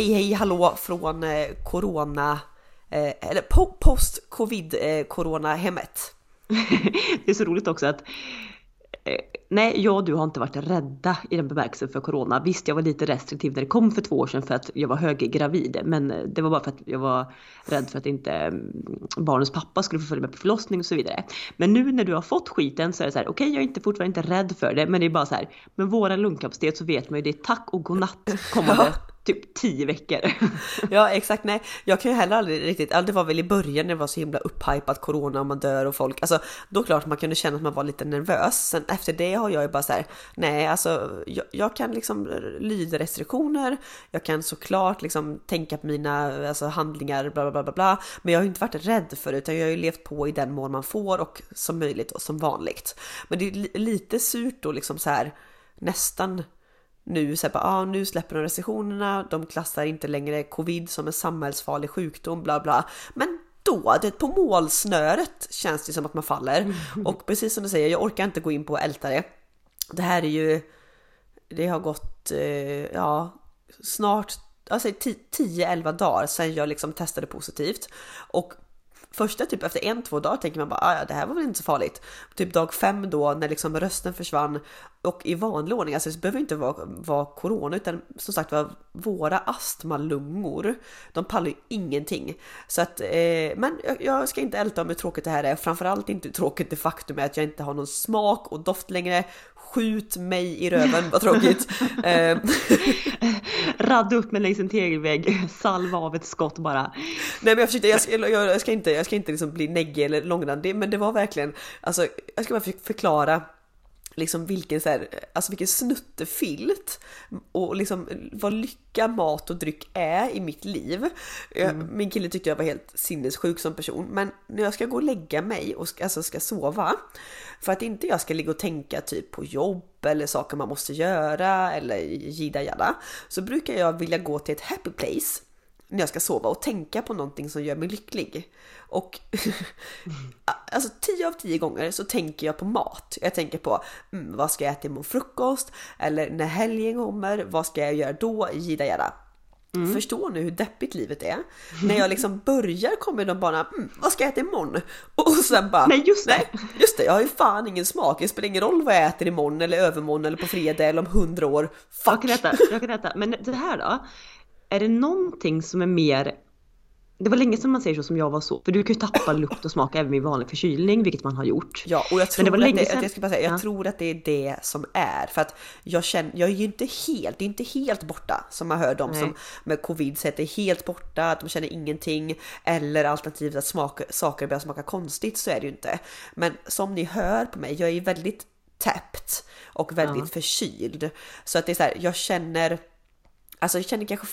Hej hej hallå från eh, corona, eh, eller po post covid eh, corona hemmet. det är så roligt också att nej, jag och du har inte varit rädda i den bemärkelsen för corona. Visst, jag var lite restriktiv när det kom för två år sedan för att jag var höggravid, men det var bara för att jag var rädd för att inte mm, barnens pappa skulle få följa med på förlossning och så vidare. Men nu när du har fått skiten så är det så här, okej, okay, jag är inte fortfarande inte rädd för det, men det är bara så här, med våra lungkapacitet så vet man ju det är tack och godnatt kommande typ tio veckor. ja exakt, nej jag kan ju heller aldrig riktigt, det var väl i början när det var så himla upphypat corona och man dör och folk, alltså då klart man kunde känna att man var lite nervös. Sen efter det har jag ju bara så här, nej alltså jag, jag, kan liksom lyda restriktioner, jag kan såklart liksom tänka på mina alltså, handlingar bla bla bla bla, men jag har ju inte varit rädd för det utan jag har ju levt på i den mån man får och som möjligt och som vanligt. Men det är lite surt då liksom så här nästan nu, så här, ah, nu släpper de restriktionerna, de klassar inte längre covid som en samhällsfarlig sjukdom, bla bla. Men då, det på målsnöret känns det som att man faller. Och precis som du säger, jag orkar inte gå in på och älta det. Det här är ju, det har gått, eh, ja, snart, alltså 10-11 dagar sedan jag liksom testade positivt. Och första typ efter en, två dagar tänker man bara ah, ja det här var väl inte så farligt. Typ dag fem då när liksom rösten försvann och i vanlig ordning, alltså det behöver inte vara, vara corona utan som sagt var våra astmalungor, de pallar ju ingenting. Så att, eh, men jag, jag, ska inte älta om hur tråkigt det här är, framförallt inte hur tråkigt det faktum är att jag inte har någon smak och doft längre. Skjut mig i röven, vad tråkigt. Eh, Radda upp mig längs en tegelvägg, salva av ett skott bara. Nej men jag försökte, jag ska, jag, jag ska inte, jag ska inte liksom bli neggig eller långrandig men det var verkligen, alltså jag ska bara förklara liksom vilken, så här, alltså vilken snuttefilt och liksom vad lycka, mat och dryck är i mitt liv. Mm. Min kille tyckte jag var helt sinnessjuk som person men när jag ska gå och lägga mig och ska, alltså ska sova för att inte jag ska ligga och tänka typ på jobb eller saker man måste göra eller jida jada så brukar jag vilja gå till ett happy place när jag ska sova och tänka på någonting som gör mig lycklig. Och alltså 10 av 10 gånger så tänker jag på mat. Jag tänker på mm, vad ska jag äta imorgon frukost? Eller när helgen kommer, vad ska jag göra då? Jida jada. Mm. Förstår nu hur deppigt livet är? När jag liksom börjar kommer de bara mm, vad ska jag äta imorgon? Och sen bara Nej just det! Nej, just det, jag har ju fan ingen smak. Det spelar ingen roll vad jag äter imorgon eller övermorgon eller på fredag eller om hundra år. Fuck! Jag kan äta, jag kan äta. Men det här då? Är det någonting som är mer det var länge sedan man säger så som jag var så. För du kan ju tappa lukt och smak även vid vanlig förkylning, vilket man har gjort. Ja, och jag tror, det var att, det, sedan... jag ska bara säga, jag ja. tror att det är det som är. För att jag känner, jag är ju inte helt, det är inte helt borta som man hör de som med covid säger att det är helt borta, att de känner ingenting. Eller alternativt att smak, saker börjar smaka konstigt, så är det ju inte. Men som ni hör på mig, jag är ju väldigt täppt och väldigt ja. förkyld. Så att det är så här, jag känner Alltså jag känner kanske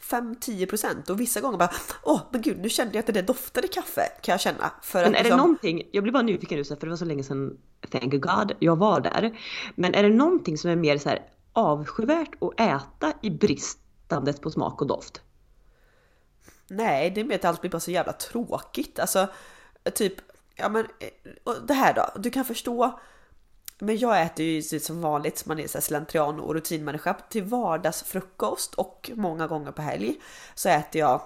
5-10% och vissa gånger bara åh men gud nu kände jag att det där doftade kaffe kan jag känna. För men är liksom... det någonting, jag blir bara nyfiken nu för det var så länge sedan thank God jag var där. Men är det någonting som är mer så här avskyvärt att äta i bristandet på smak och doft? Nej, det är mer att allt blir bara så jävla tråkigt. Alltså typ, ja men det här då, du kan förstå men jag äter ju som vanligt, man är så slentrian och rutinmänniska. Till vardagsfrukost och många gånger på helg så äter jag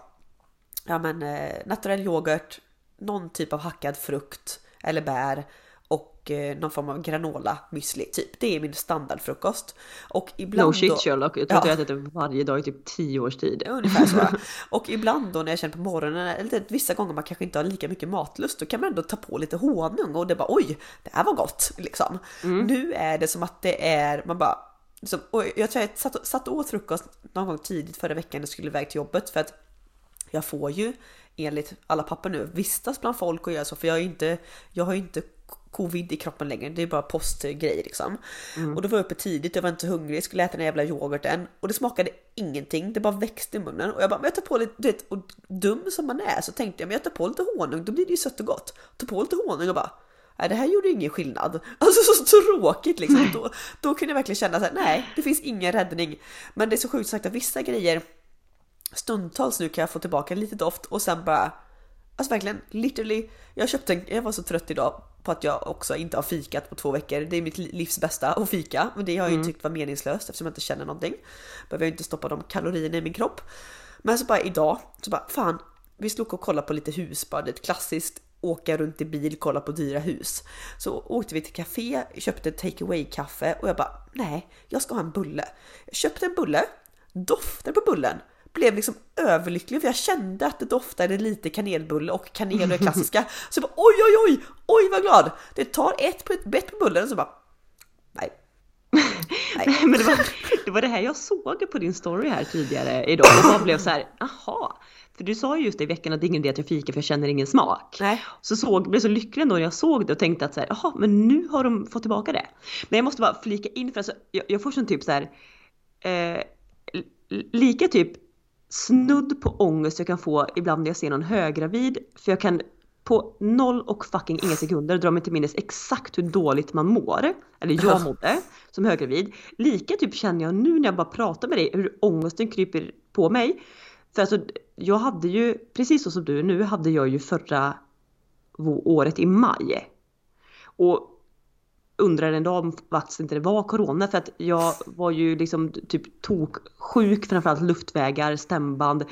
ja men, eh, naturell yoghurt, någon typ av hackad frukt eller bär och eh, någon form av granola müsli typ. Det är min standardfrukost. Och ibland no shit då, Sherlock, jag tror ja, att jag ätit det varje dag i typ 10 års tid. Ungefär så. och ibland då när jag känner på morgonen, eller vissa gånger man kanske inte har lika mycket matlust, då kan man ändå ta på lite honung och det bara oj, det här var gott liksom. Mm. Nu är det som att det är, man bara liksom, och jag tror jag satt, satt åt frukost någon gång tidigt förra veckan och skulle iväg till jobbet för att jag får ju enligt alla papper nu vistas bland folk och göra så för jag, är inte, jag har ju inte covid i kroppen längre, det är bara postgrej liksom. Mm. Och då var jag uppe tidigt, jag var inte hungrig, skulle äta den jävla yoghurten och det smakade ingenting, det bara växte i munnen. Och jag bara, men jag tar på lite, du vet, och dum som man är så tänkte jag, men jag tar på lite honung, då blir det ju sött och gott. Ta på lite honung och bara, nej det här gjorde ingen skillnad. Alltså så tråkigt liksom. Då, då kunde jag verkligen känna så här, nej det finns ingen räddning. Men det är så sjukt sagt att vissa grejer, stundtals nu kan jag få tillbaka lite doft och sen bara Alltså verkligen, literally. Jag köpte en, jag var så trött idag på att jag också inte har fikat på två veckor. Det är mitt livs bästa att fika, men det har jag ju Mm. tyckt var meningslöst eftersom jag inte känner någonting. Behöver jag inte stoppa de kalorierna i min kropp. Men så bara idag, så bara fan, vi slog och kollade på lite hus är ett klassiskt åka runt i bil, kolla på dyra hus. Så åkte vi till café, köpte take away kaffe och jag bara nej, jag ska ha en bulle. Jag köpte en bulle, doftade på bullen, blev liksom överlycklig för jag kände att det doftade lite kanelbulle och kanel och det klassiska. Så jag bara oj oj oj, oj vad glad! Det tar ett på ett bett på bullen och så bara nej. Nej, men det var, det var det här jag såg på din story här tidigare idag och bara blev så här, aha. För du sa ju just det i veckan att det är ingen idé att jag fikar för jag känner ingen smak. Nej. Så såg, blev så lycklig ändå när jag såg det och tänkte att så här, jaha, men nu har de fått tillbaka det. Men jag måste bara flika in för alltså, jag, jag får sån typ så här, eh, li- lika typ snudd på ångest jag kan få ibland när jag ser någon höggravid. För jag kan på noll och fucking inga sekunder dra mig till minnes exakt hur dåligt man mår. Eller jag mådde som höggravid. Lika typ känner jag nu när jag bara pratar med dig hur ångesten kryper på mig. För alltså jag hade ju, precis så som du nu, hade jag ju förra året i maj. Och undrade en dag om faktiskt inte det var corona för att jag var ju liksom typ toksjuk framförallt luftvägar, stämband.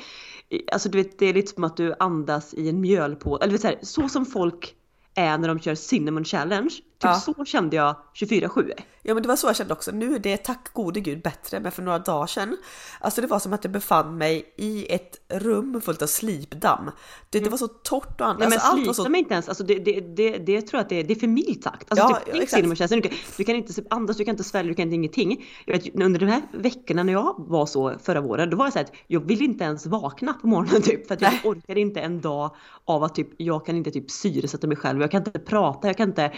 Alltså du vet det är lite som att du andas i en mjölpåse, eller så, här, så som folk är när de kör cinnamon challenge. Typ Ja. så kände jag 24-7. Ja men det var så jag kände också. Nu är det tack gode gud bättre men för några dagar sedan. Alltså det var som att jag befann mig i ett rum fullt av slipdamm. Det, det var så torrt och annat. Nej men alltså, slita så... mig inte ens, alltså det, det, det, det tror jag att det, det är för milt sagt. Alltså Ja, typ, ja, exakt. challenge, du, kan- du kan inte andas, du kan inte svälja, du kan inte ingenting. Jag vet, under de här veckorna när jag var så förra våren, då var jag så att jag ville inte ens vakna på morgonen typ. För att jag Nej. orkade inte en dag av att typ, jag kan inte typ syresätta mig själv, jag kan inte prata, jag kan inte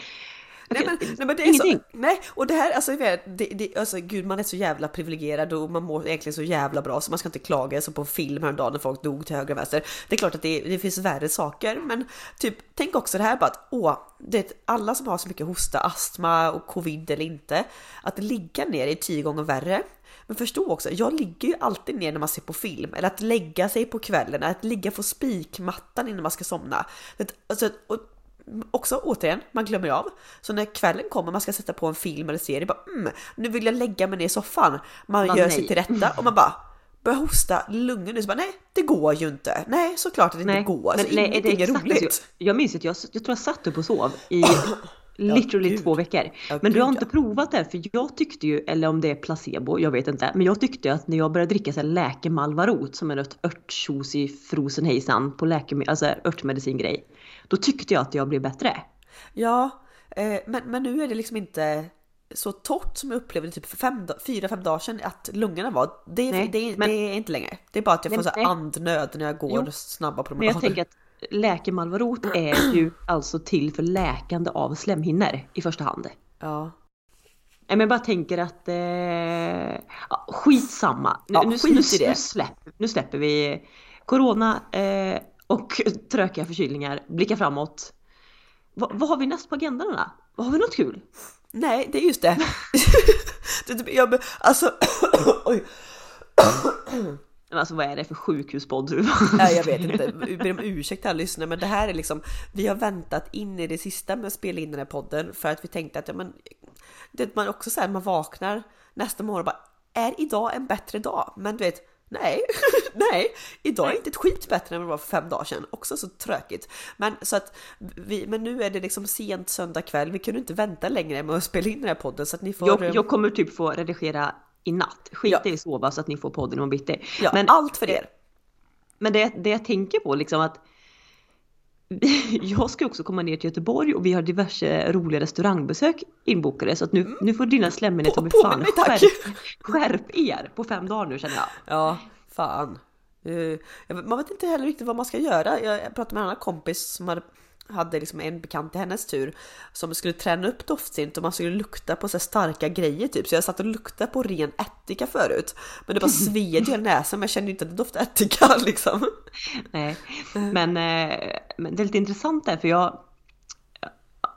Nej men, nej men det är ingenting. så, nej och det här alltså, det, det, alltså gud man är så jävla privilegierad och man mår egentligen så jävla bra så man ska inte klaga så på film häromdagen när folk dog till höger och vänster. Det är klart att det, det finns värre saker men typ tänk också det här bara att åh, det, alla som har så mycket hosta, astma och covid eller inte, att ligga ner är tio gånger värre. Men förstå också, jag ligger ju alltid ner när man ser på film. Eller att lägga sig på kvällen, att ligga på spikmattan innan man ska somna. Det, alltså, och, också återigen, man glömmer av. Så när kvällen kommer, man ska sätta på en film eller serie, bara mm, nu vill jag lägga mig ner i soffan. Man Man gör nej. sig till rätta och man bara börjar hosta lungorna. Så bara nej, det går ju inte. Nej, såklart att det inte går. Alltså, nej, ingenting är, exakt roligt. så. Jag minns att jag, jag tror jag satt upp och sov i literally gud. två veckor. Ja, men du har inte ja. provat det för jag tyckte ju, eller om det är placebo, jag vet inte. Men jag tyckte att när jag började dricka så här läkemalvarot som är ett örttjos i frozen hejsan på läkeme- alltså örtmedicingrej. Då tyckte jag att jag blev bättre. Ja, eh, men, men nu är det liksom inte så torrt som jag upplevde typ för fem, fyra, fem dagar sedan att lungorna var. Det, Nej, det, men- det är inte längre. Det är bara att jag Nej, får så andnöd när jag går Jo, snabba Men promenader. jag tänker att läkemalvarot är ju alltså till för läkande av slemhinnor i första hand. Ja. Nej men jag bara tänker att eh, ja, skitsamma. Nu, Ja, nu, skit nu. Nu, släpp, nu släpper vi Corona eh, och trökiga förkylningar. Blickar framåt. Va, vad har vi näst på agendan då? Har vi något kul? Nej, det är just det. typ, jag, alltså, oj. Men alltså vad är det för sjukhuspodd? Nej, jag vet inte. Jag ber om ursäkt alla lyssnare, men det här är liksom, vi har väntat in i det sista med att spela in den här podden för att vi tänkte att ja, men, det man också säger, man vaknar nästa morgon och bara, är idag en bättre dag? Men du vet, nej, nej, idag är inte ett skit bättre än vad det var för fem dagar sedan. Också så tråkigt. Men så att vi, men nu är det liksom sent söndag kväll. Vi kunde inte vänta längre med att spela in den här podden så att ni får. jag, jag kommer typ få redigera i natt. Skita Ja. i sova så att ni får podden imorgon bitti. ja, Men, allt för er. men det, det jag tänker på liksom att jag ska också komma ner till Göteborg och vi har diverse roliga restaurangbesök inbokade så att nu, nu får dina slemhinor ta mig fan mig, skärp, skärp er på fem dagar nu känner jag. Ja, fan. Eh, man vet inte heller riktigt vad man ska göra. Jag jag pratade med en annan kompis som hade, hade liksom en bekant i hennes tur som skulle träna upp doftsinnet och man skulle lukta på så starka grejer typ. Så jag satt och luktade på ren ättika förut. Men det bara sved i hela näsan men jag kände inte att det doftade ättika liksom. Nej. Men, eh, men det är lite intressant där för jag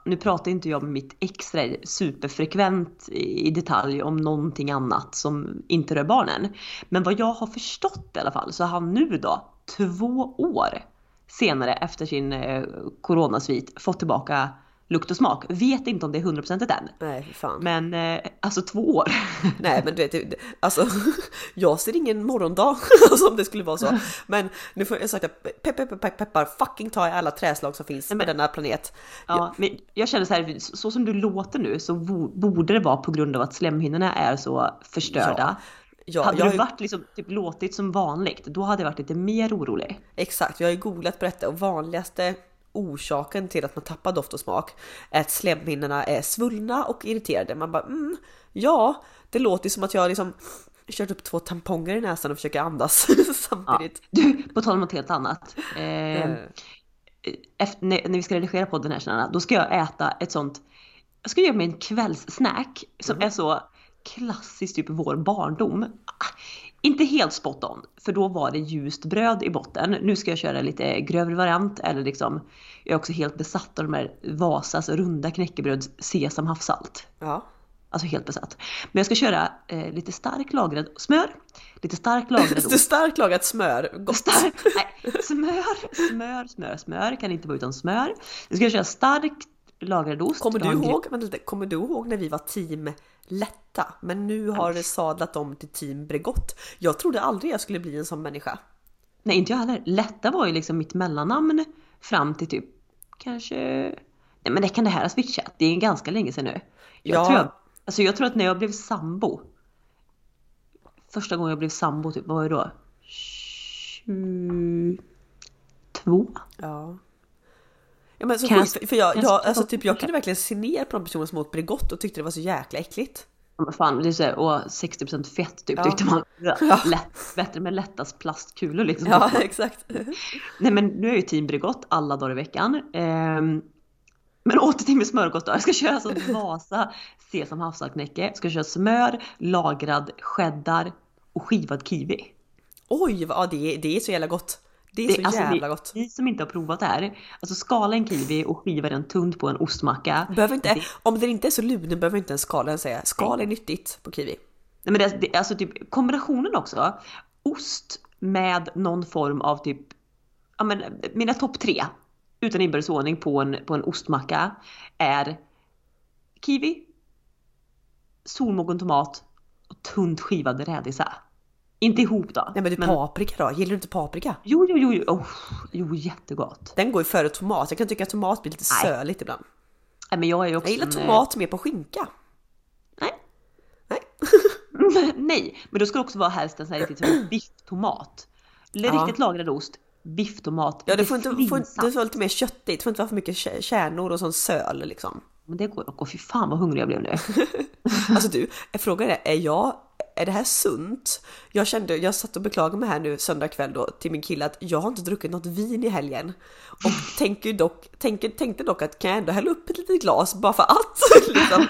nu pratar inte jag med mitt ex superfrekvent i detalj om någonting annat som inte rör barnen. Men vad jag har förstått i alla fall så har han nu då två år senare efter sin eh, coronasvit fått tillbaka lukt och smak. Vet inte om det är 100% än. Nej, för fan. Men eh, alltså två år. Nej men du vet, alltså jag ser ingen morgondag alltså, om det skulle vara så. Men nu får jag sagt att peppar, peppar, peppar, peppar, fucking ta alla träslag som finns på denna planet. Ja, men jag känner så här, så som du låter nu så bo- borde det vara på grund av att slemhinnorna är så förstörda. Ja, hade jag, du varit liksom typ låtit som vanligt, då hade jag varit lite mer orolig. Exakt, jag har ju googlat på detta och vanligaste orsaken till att man tappar doft och smak är att slemhinnorna är svullna och irriterade. Man bara mm, ja, det låter som att jag liksom kört upp två tamponger i näsan och försöker andas Ja. samtidigt. Du, på tal om något helt annat. Eh, Eh, efter, när, vi ska redigera podden här snälla, då ska jag äta ett sånt, jag ska göra mig en kvällssnack som är så klassiskt typ vår barndom. Inte helt spot on, för då var det ljust bröd i botten. Nu ska jag köra lite grövre variant eller liksom, jag är också helt besatt av de här Vasas runda knäckebröd sesam havssalt. ja. Alltså helt besatt. Men jag ska köra eh, lite stark lagrad smör, lite stark lagrad är starkt lagat smör, gott. Stark, nej, smör, smör, smör, smör. Kan inte vara utan smör. Nu ska jag köra starkt lagrad ost. Kommer du ihåg, vänta lite, kommer du ihåg när vi var team lätta? Men nu har det sadlat om till team Bregott. Jag trodde aldrig jag skulle bli en sån människa. Nej, inte jag heller. Lätta var ju liksom mitt mellannamn fram till typ kanske... Nej men det kan det här ha switchat. Det är ganska länge sedan nu. Jag, Ja. tror, jag, alltså jag tror att när jag blev sambo. Första gången jag blev sambo, typ, vad var det då? 22? Ja. Ja men så Kan sjukt, för- jag, jag alltså typ jag kunde verkligen se ner på de personer som åt Bregott och tyckte det var så jäkla äckligt. Ja, fan, det är så här, och 60% fett typ Ja. tyckte man. Ja. Lätt, bättre med lättast plastkulor liksom. Ja exakt. Nej men nu är ju team Bregott alla dagar i veckan. Ehm, men åter till min smörgås då. Jag ska köra alltså Vasa sesam havssaltknäcke. Jag ska köra smör, lagrad cheddar och skivad kiwi. Oj, vad- ja, det, är- det är så jävla gott. Det är Det- så alltså, jävla gott. Ni som inte har provat det här. Alltså skala en kiwi och skiva den tunt på en ostmacka. Behöver inte, Det- om den inte är så lunen behöver inte ens skalen säga. Skal är nyttigt på kiwi. Nej, men det, det, alltså typ kombinationen också. Ost med någon form av typ, ja men mina topp tre utan inbördes ordning på en, på en ostmacka är kiwi, solmogen tomat och tunt skivad rädisa. Inte ihop då. Nej men du paprika då? Gillar du inte paprika? Jo, jo, jo, jo, oh, jo, jättegott. Den går ju före tomat. Jag kan tycka att tomat blir lite Nej. söligt ibland. Nej, men jag är också Jag gillar en, eh, tomat mer på skinka. Nej. Nej. Nej, men då ska det också vara helst en sån här riktigt bifftomat. Eller Ja. Riktigt lagrad ost, bifftomat, Ja, det får inte, får, det får lite mer köttigt. Det får inte vara för mycket kä- kärnor och sån söl liksom. Men det går och fy fan vad hungrig jag blev nu. Alltså du, jag frågar är, är jag, är det här sunt? Jag kände, jag satt och beklagade mig här nu söndag kväll då till min kille att jag har inte druckit något vin i helgen. Och tänker dock, tänker, tänkte dock att kan jag ändå hälla upp ett litet glas bara för att? liksom.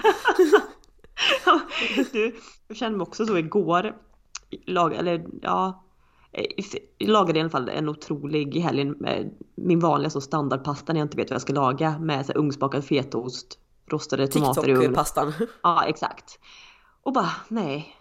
du, jag kände mig också så igår. Lag, eller ja, jag lagade i alla fall en otrolig i helgen min vanliga så standardpasta när jag inte vet vad jag ska laga med så här, ugnsbakad fetaost, rostade tomater i ugn. TikTok-pastan. Ja, exakt. Och bara nej,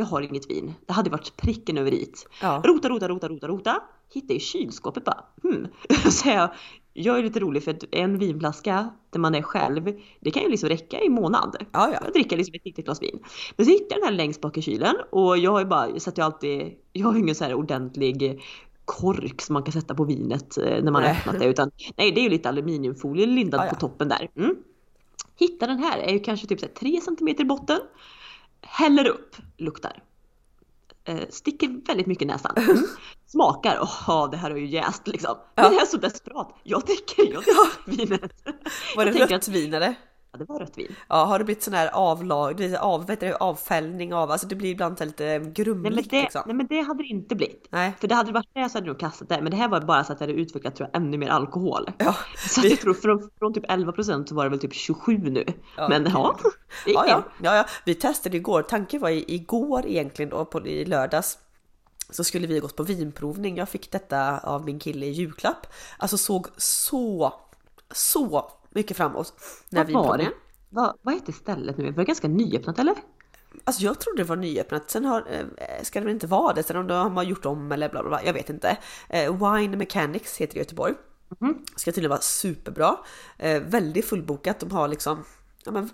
jag har inget vin. Det hade varit pricken över i. Ja. Rota, rota, rota, rota, rota. Hittade i kylskåpet bara. Hmm. Så jag, jag är lite rolig för att en vinflaska där man är själv, det kan ju liksom räcka i månad. Ja, ja. Jag dricker liksom ett riktigt glas vin. Men så hittade jag den här längst bak i kylen och jag har ju bara, jag sätter ju alltid, jag har ju ingen så här ordentlig kork som man kan sätta på vinet eh, när man har Nej. öppnat det utan nej det är ju lite aluminiumfolie lindad Ja, på toppen där. Mm. Hittar den här, är ju kanske typ så här 3 cm i botten. Häller upp, luktar. Eh, sticker väldigt mycket i näsan. Mm. Smakar, åh det här har ju jäst liksom. Men Ja. jag är så desperat. Jag dricker, jag dricker vinet. Var det rött vin eller? Ja det var rött vin. Ja, har det blivit sån här avlag, det av, det, avfällning av, alltså det blir ibland så lite Nej men, grumligt det, liksom. nej men det hade det inte blivit. Nej. För det hade varit det så hade jag nog kastat det. Men det här var bara så att jag hade utvecklat tror jag, ännu mer alkohol. Ja, Så att jag tror från, från typ 11% så var det väl typ 27 nu. Ja, men okej. ja, det ja, ja, ja, ja, vi testade igår. Tanken var igår egentligen då på, i lördags så skulle vi gått på vinprovning. Jag fick detta av min kille i julklapp. Alltså såg så, så mycket framåt när Vad var det? Vad, vad heter stället nu? Var det ganska nyöppnat eller? Alltså jag trodde det var nyöppnat, sen har, eh, ska det väl inte vara det, sen om de har gjort om eller bla bla bla, jag vet inte. Eh, Wine Mechanics heter det i Göteborg. Ska tydligen vara superbra. Eh, väldigt fullbokat. De har liksom ja, men,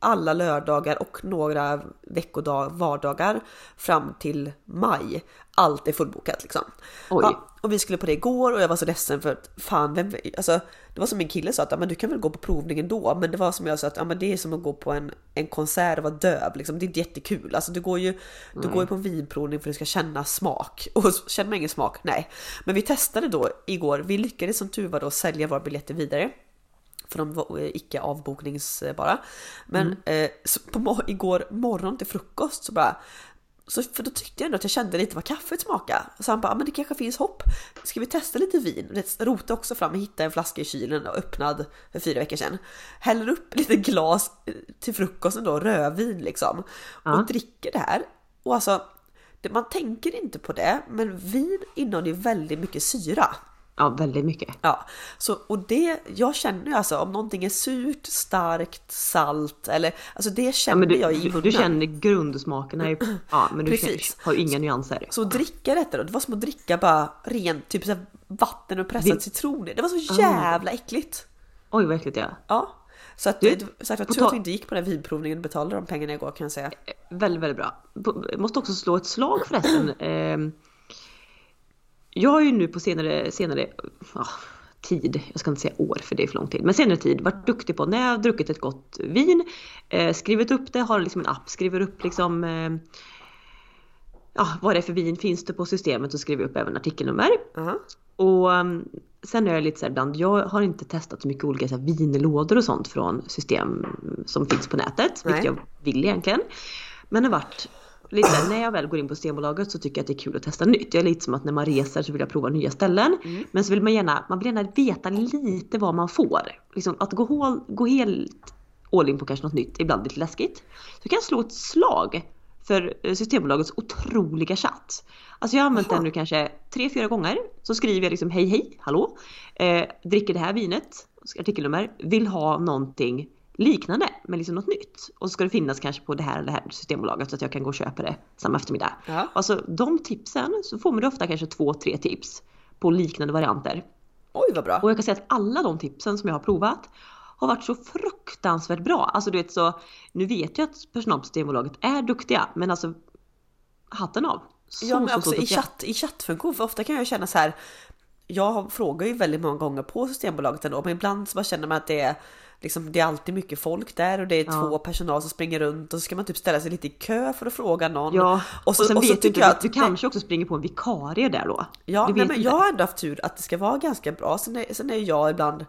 alla lördagar och några veckodagar, vardagar fram till maj. Allt är fullbokat liksom. Ja, och vi skulle på det igår och jag var så ledsen för att fan, vem, alltså, det var som min kille sa att ja, men du kan väl gå på provningen då. Men det var som jag sa att ja, men det är som att gå på en, en konsert och vara döv. Liksom. Det är inte jättekul. Alltså, du går ju, du går ju på en vinprovning för att du ska känna smak. Och känner man ingen smak, nej. Men vi testade då igår. Vi lyckades som tur var då sälja våra biljetter vidare för de var eh, icke avbokningsbara. Men eh, så på, igår morgon till frukost så bara så, för då tyckte jag ändå att jag kände lite vad kaffet smakade. Så han bara, "Ja, men det kanske finns hopp. Ska vi testa lite vin? Rotade också fram och hittade en flaska i kylen och öppnad för fyra veckor sedan. Häller upp lite glas eh, till frukosten då, rödvin liksom. Och dricker det här. Och alltså, man tänker inte på det, men vin innehåller ju väldigt mycket syra. Ja, väldigt mycket. Ja, så, och det, jag känner ju alltså om någonting är surt, starkt, salt eller alltså det Ja, känner men du, jag i munnen. du känner grundsmakerna, ja men du känner, har ju inga nyanser. Så att dricka detta då, det var som att dricka bara rent typ så vatten och pressad Vin- citron. Det var så jävla äckligt. Oj vad äckligt ja. Ja. Så att, Du, det, så att jag tror att vi inte gick på den vinprovningen och betalade de pengarna igår kan jag säga. Väldigt, väldigt bra. Måste också slå ett slag förresten. Jag har ju nu på senare, senare ja, tid, jag ska inte säga år för det är för lång tid, men senare tid varit duktig på när jag har druckit ett gott vin, eh, skrivit upp det, har liksom en app, skriver upp liksom eh, ja, vad det är för vin finns det på systemet och skriver upp även artikelnummer. Aha. Och um, sen är jag lite så här ibland, jag har inte testat så mycket olika så här, vinlådor och sånt från system som finns på nätet, Nej. vilket jag vill egentligen. Men det har varit lite när jag väl går in på Systembolaget så tycker jag att det är kul att testa nytt. Jag är lite som att när man reser så vill jag prova nya ställen. Men så vill man gärna, man vill gärna veta lite vad man får. Liksom att gå, hål, gå helt all in på kanske något nytt, ibland lite läskigt. Så kan jag slå ett slag för eh, Systembolagets otroliga chatt. Alltså jag har använt Jaha. den nu kanske tre, fyra gånger. Så skriver jag liksom hej hej, hallå. Eh, dricker det här vinet, artikelnummer, vill ha någonting liknande men liksom något nytt. Och så ska det finnas kanske på det här eller det här Systembolaget så att jag kan gå och köpa det samma eftermiddag. Ja. Alltså de tipsen så får man ofta kanske två, tre tips på liknande varianter. Oj vad bra. Och jag kan säga att alla de tipsen som jag har provat har varit så fruktansvärt bra. Alltså du vet så, nu vet jag att personal på Systembolaget är duktiga men alltså hatten av. Så, Ja men så, också så i, duktiga. chatt, i chattfunktion, för ofta kan jag känna så här. Jag frågar ju väldigt många gånger på Systembolaget ändå, men ibland så bara känner man att det är Liksom, det är alltid mycket folk där och det är Ja. två personal som springer runt och så ska man typ ställa sig lite i kö för att fråga någon. Ja, och så, sen och så vet du inte, att du kanske också springer på en vikarie där då. Ja, nej, men inte. jag har ändå haft tur att det ska vara ganska bra. Sen är, sen är jag ibland,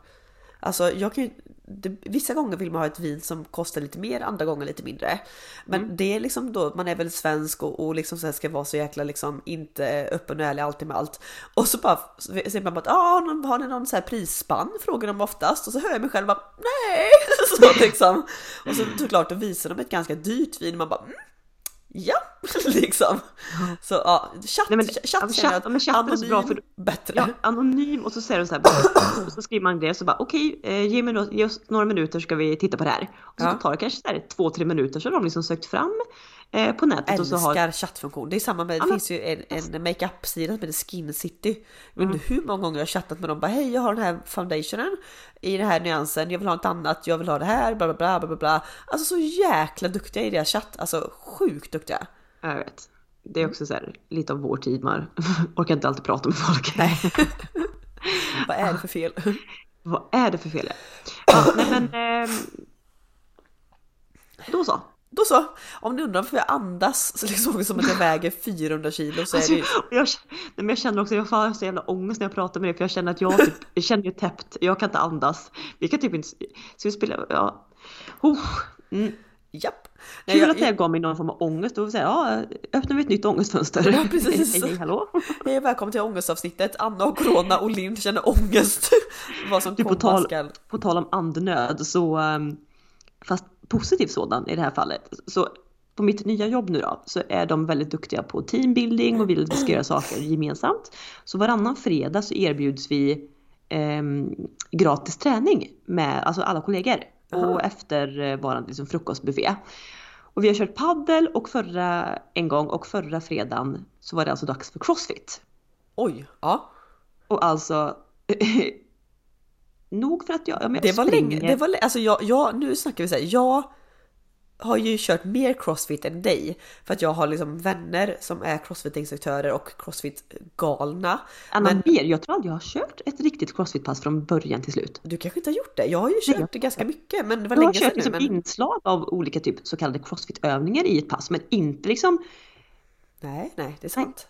alltså jag kan ju, det, vissa gånger vill man ha ett vin som kostar lite mer, andra gånger lite mindre. Men Mm. det är liksom då, man är väl svensk och, och liksom så ska vara så jäkla liksom inte öppen och ärlig alltid med allt. Och så bara säger man bara att ah, har ni någon så här prisspann? Frågar de oftast och så hör jag mig själv bara nej! Så liksom. Och så såklart då visar de ett ganska dyrt vin och man bara mm, Ja, liksom. Så ja, chatt, Nej, men- chatt känner chatt- men chatt är så bra anonym för- bättre. Ja, anonym och så säger de så här, bara- och så skriver man det så bara okej, eh, ge, mig nå- ge oss några minuter ska vi titta på det här. Och så Ja. tar det kanske här, två, tre minuter så har de liksom sökt fram eh, på nätet och så har Älskar chattfunktion. Det är samma med, det men- finns ju en, en makeup-sida som heter Skin City. Jag vet inte hur många gånger jag har chattat med dem. Bara hej jag har den här foundationen i den här nyansen. Jag vill ha något annat. Jag vill ha det här. Bla bla bla bla bla. Alltså så jäkla duktiga i deras chatt. Alltså sjukt duktiga. Jag vet. Det är också så här, lite av vår tid, man orkar inte alltid prata med folk. Vad är det för fel? Vad är det för fel? Ja, nej men... ehm, då så. Då så. Om ni undrar varför jag andas så liksom som att jag väger 400 kilo så är Alltså, det ju... jag, nej, men jag känner också, jag får så jävla ångest när jag pratar med dig för jag känner att jag, typ, jag känner ju täppt, jag kan inte andas. Vi kan typ inte, ska vi spela, ja. Oh, mm. Japp. Kul jag, att det gav mig någon form av ångest och säga, ja, öppnar vi ett nytt ångestfönster. Ja, precis. Hej, hej. Hej välkommen till ångestavsnittet. Anna och Corona och Linn känner ångest. Vad som Du, på, tal, på tal om andnöd så, ehm, fast positiv sådan i det här fallet, så på mitt nya jobb nu då, så är de väldigt duktiga på teambuilding och vill att vi ska göra saker gemensamt. Så varannan fredag så erbjuds vi ehm, gratis träning med alltså alla kollegor. Och eftervarande liksom frukostbuffé. Och vi har kört paddel och förra en gång och förra fredagen så var det alltså dags för crossfit. Oj, ja. Och alltså nog för att jag, jag Det var springer. länge, det var, alltså jag, jag, nu snackar vi så här, jag har ju kört mer crossfit än dig för att jag har liksom vänner som är crossfit-instruktörer och crossfit-galna. Anna men- mer, jag tror aldrig jag har kört ett riktigt crossfit-pass från början till slut. Du kanske inte har gjort det? Jag har ju kört det ganska mycket men det var Jag har länge sedan kört nu. liksom Men... inslag av olika typ så kallade crossfit-övningar i ett pass, men inte liksom Nej, nej, det är sant.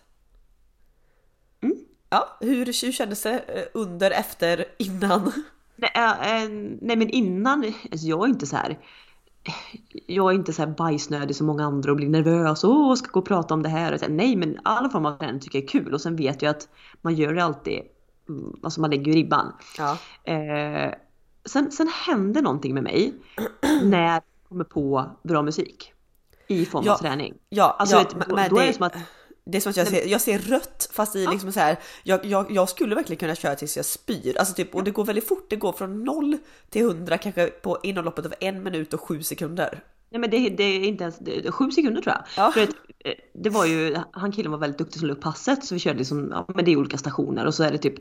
Mm. Ja, hur, hur kändes det eh, under, efter, innan? Nej, äh, äh, nej men innan, alltså jag är inte så här. Jag är inte så här bajsnödig som många andra och blir nervös och "Åh, ska gå och prata om det här. Och så nej men alla former av träning tycker jag är kul och sen vet jag att man gör det alltid, mm, alltså man lägger ju ribban. Ja, Eh, sen, sen händer någonting med mig när jag kommer på bra musik i form Ja, av träning. ja, Alltså, ja vet, då, då är det som att Det är som att jag ser, jag ser rött fast i liksom så här. Jag, jag, jag skulle verkligen kunna köra tills jag spyr. Alltså typ, och det går väldigt fort. Det går från 0 till 100 kanske på inom loppet av en minut och sju sekunder. Nej men det, det är inte ens, det sju sekunder tror jag. Ja. För att, eh, det var ju, han killen var väldigt duktig som la upp passet så vi körde liksom, ja men det är olika stationer och så är det typ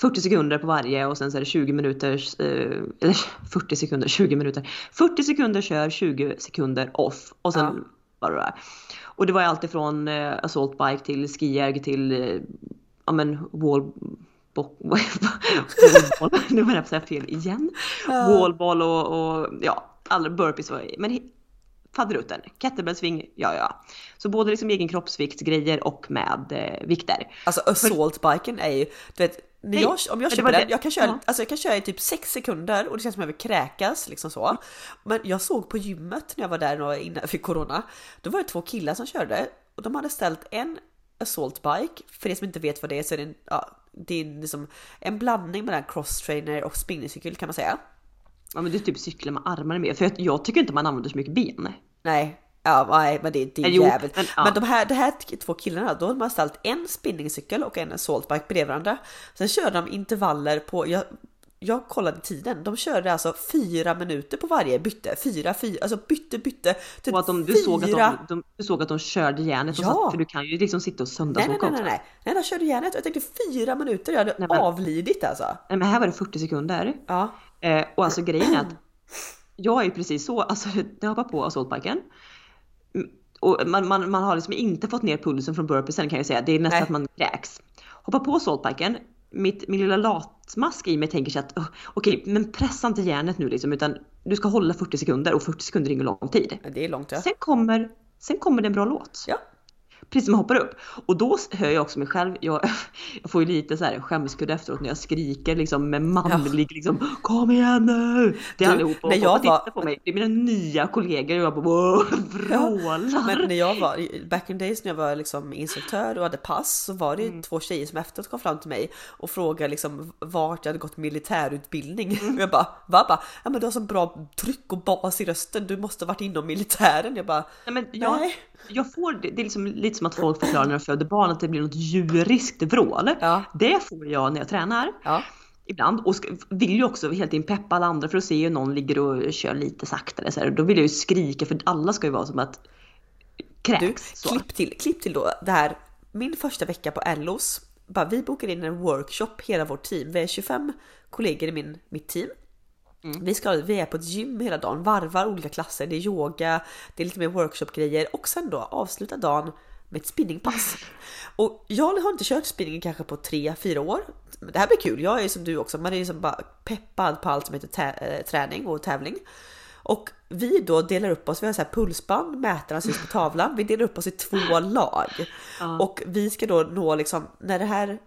40 sekunder på varje och sen så är det 20 minuter, eh, eller 40 sekunder, 20 minuter. 40 sekunder kör, 20 sekunder off och sen Ja. bara det där. Och det var allt ifrån eh, assault bike till skijärg till, eh, ja men wall wallball, nu menar jag säga fel igen. Wallball och, och ja, alla burpees var men faderutten, kettlebellsving, ja ja. Så både liksom egen kroppsviktsgrejer och med eh, vikter. Alltså assault-biken är ju, du vet, när jag, om jag köper den, jag kan, köra, ja. alltså jag kan köra i typ 6 sekunder och det känns som att jag vill kräkas liksom så. Men jag såg på gymmet när jag var där innan fick corona, då var det två killar som körde och de hade ställt en assault bike, för er som inte vet vad det är så är det en, ja, det är liksom en blandning mellan crosstrainer och spinningcykel kan man säga. Ja men är typ cykla med armarna med. För jag, jag tycker inte man använder så mycket ben. Nej, ja, nej men det, det är jo, jävligt. men, Men, ja. de, här, de här två killarna, då har man ställt en spinningcykel och en assaultbike bredvid varandra. Sen körde de intervaller på, jag, jag kollade tiden, de körde alltså fyra minuter på varje bytte. Fyra, fyra, alltså bytte, bytte. Typ Och att de, du, fyra... såg att de, de, du såg att de körde järnet. Ja. för du kan ju liksom sitta och Nej, nej, söndagsåka nej, nej, också. nej, nej, de körde järnet. Jag tänkte fyra minuter, jag hade Nej, men- avlidit alltså. Nej men här var det 40 sekunder. Ja, Eh, och alltså grejen är att jag är ju precis så, alltså jag hoppar på assaultbiken och man, man, man har liksom inte fått ner pulsen från burpeesen kan jag säga, det är nästan att man kräks. Hoppar på assaultbiken, mitt, min lilla latmask i mig tänker sig att "Åh, okej men pressa inte järnet nu liksom utan du ska hålla 40 sekunder och 40 sekunder är ingen lång tid. det är långt ja. Sen kommer, sen kommer det en bra låt. Ja, Precis som jag hoppar upp. Och då hör jag också mig själv, jag, jag får ju lite så här skämskudde efteråt när jag skriker liksom med manlig liksom Kom igen nu! Det är Du, allihopa när och jag folk bara var- tittar på mig. Det är mina nya kollegor och jag bara wow, vrålar. Men när jag var, back in days när jag var liksom instruktör och hade pass så var det ju Mm. två tjejer som efteråt kom fram till mig och frågade liksom vart jag hade gått militärutbildning. Mm. Och jag bara, va? Bara, ja men du har så bra tryck och bas i rösten, du måste ha varit inom militären. Jag bara, Nej, men jag, nej. Jag får, det är liksom lite som att folk förklarar när de föder barn att det blir något djuriskt vrål. Ja. Det får jag när jag tränar. Ja, Ibland och ska, vill ju också helt in peppa alla andra för att se hur någon ligger och kör lite saktare. Så här. Då vill jag ju skrika för alla ska ju vara som att du, kräks. så. klipp till, klipp till då det här, min första vecka på Ellos, bara vi bokar in en workshop, hela vårt team, vi är 25 kollegor i min, mitt team. Vi, ska, vi är på ett gym hela dagen, varvar olika klasser, det är yoga, det är lite mer workshopgrejer och sen då avsluta dagen med ett spinningpass. Och jag har inte kört spinning kanske på 3-4 år. Det här blir kul, jag är som du också, man är liksom bara peppad på allt som heter eh, träning och tävling. Och vi då delar upp oss, vi har så här pulsband, mätarna syns på tavlan, vi delar upp oss i två lag. Och vi ska då nå liksom, när det här